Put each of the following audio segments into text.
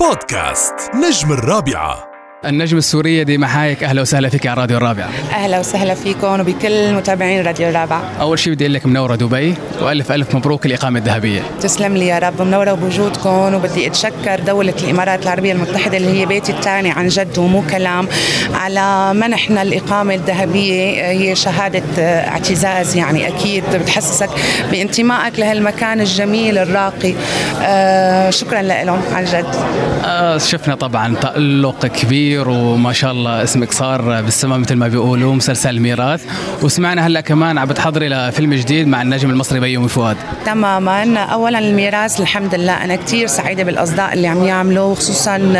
بودكاست نجم الرابعة. النجم السورية دي محايك أهلا وسهلا فيك على راديو الرابعة أهلا وسهلا فيكم وبكل متابعين راديو الرابعه أول شيء بدي أقول لك منورة دبي وألف ألف مبروك الإقامة الذهبية. تسلم لي يا رب منورة بوجودكم وبدي أتشكر دولة الإمارات العربية المتحدة اللي هي بيتي الثاني عن جد ومو كلام على منحنا الإقامة الذهبية هي شهادة آه، اعتزاز يعني أكيد بتحسسك بانتمائك لهالمكان الجميل الراقي. آه شكرا لهم عن جد. آه شفنا طبعا تألق كبير وما شاء الله اسمك صار بالسماء مثل ما بيقولوا مسلسل الميراث وسمعنا هلا كمان عم بتحضري لفيلم جديد مع النجم المصري بيومي فؤاد. تماما. اولا الميراث الحمد لله. أنا كثير سعيدة بالأصداء اللي عم يعملوا خصوصا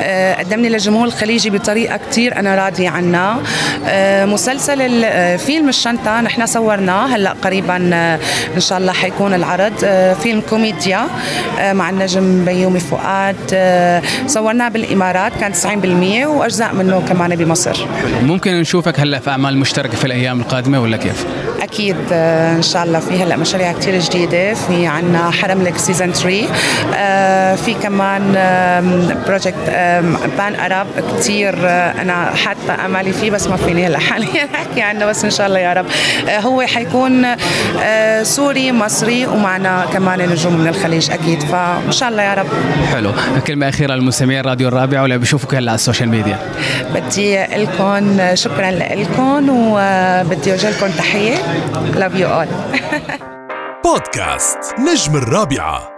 آه، قدمني للجمهور الخليجي بطريقة كثير أنا راضية عنها. آه، مسلسل آه، فيلم الشنطة نحن صورناه. هلأ قريبا إن شاء الله حيكون العرض. فيلم كوميديا مع النجم بيومي فؤاد. صورناه بالإمارات كان 90% وأجزاء منه كمان بمصر ممكن نشوفك هلأ في أعمال مشتركة في الأيام القادمة ولا كيف؟ أكيد آه، إن شاء الله في هلأ مشاريع كثير جديدة. في عنا حرملك season 3 آه، في كمان project pan Arab كثير أنا حاطة أمالي فيه بس ما فيني هلأ حاليا أحكي عنه بس إن شاء الله يا رب. آه، هو حيكون سوري مصري ومعنا كمان نجوم من الخليج أكيد. فإن شاء الله يا رب. حلو. كلمة أخيرة للمستمعين راديو الرابعة ولا بيشوفوك هلأ على ال social media. بدي لكم شكرا لكم وبدي أوجه لكم تحية. Love you all. بودكاست نجم الرابعة.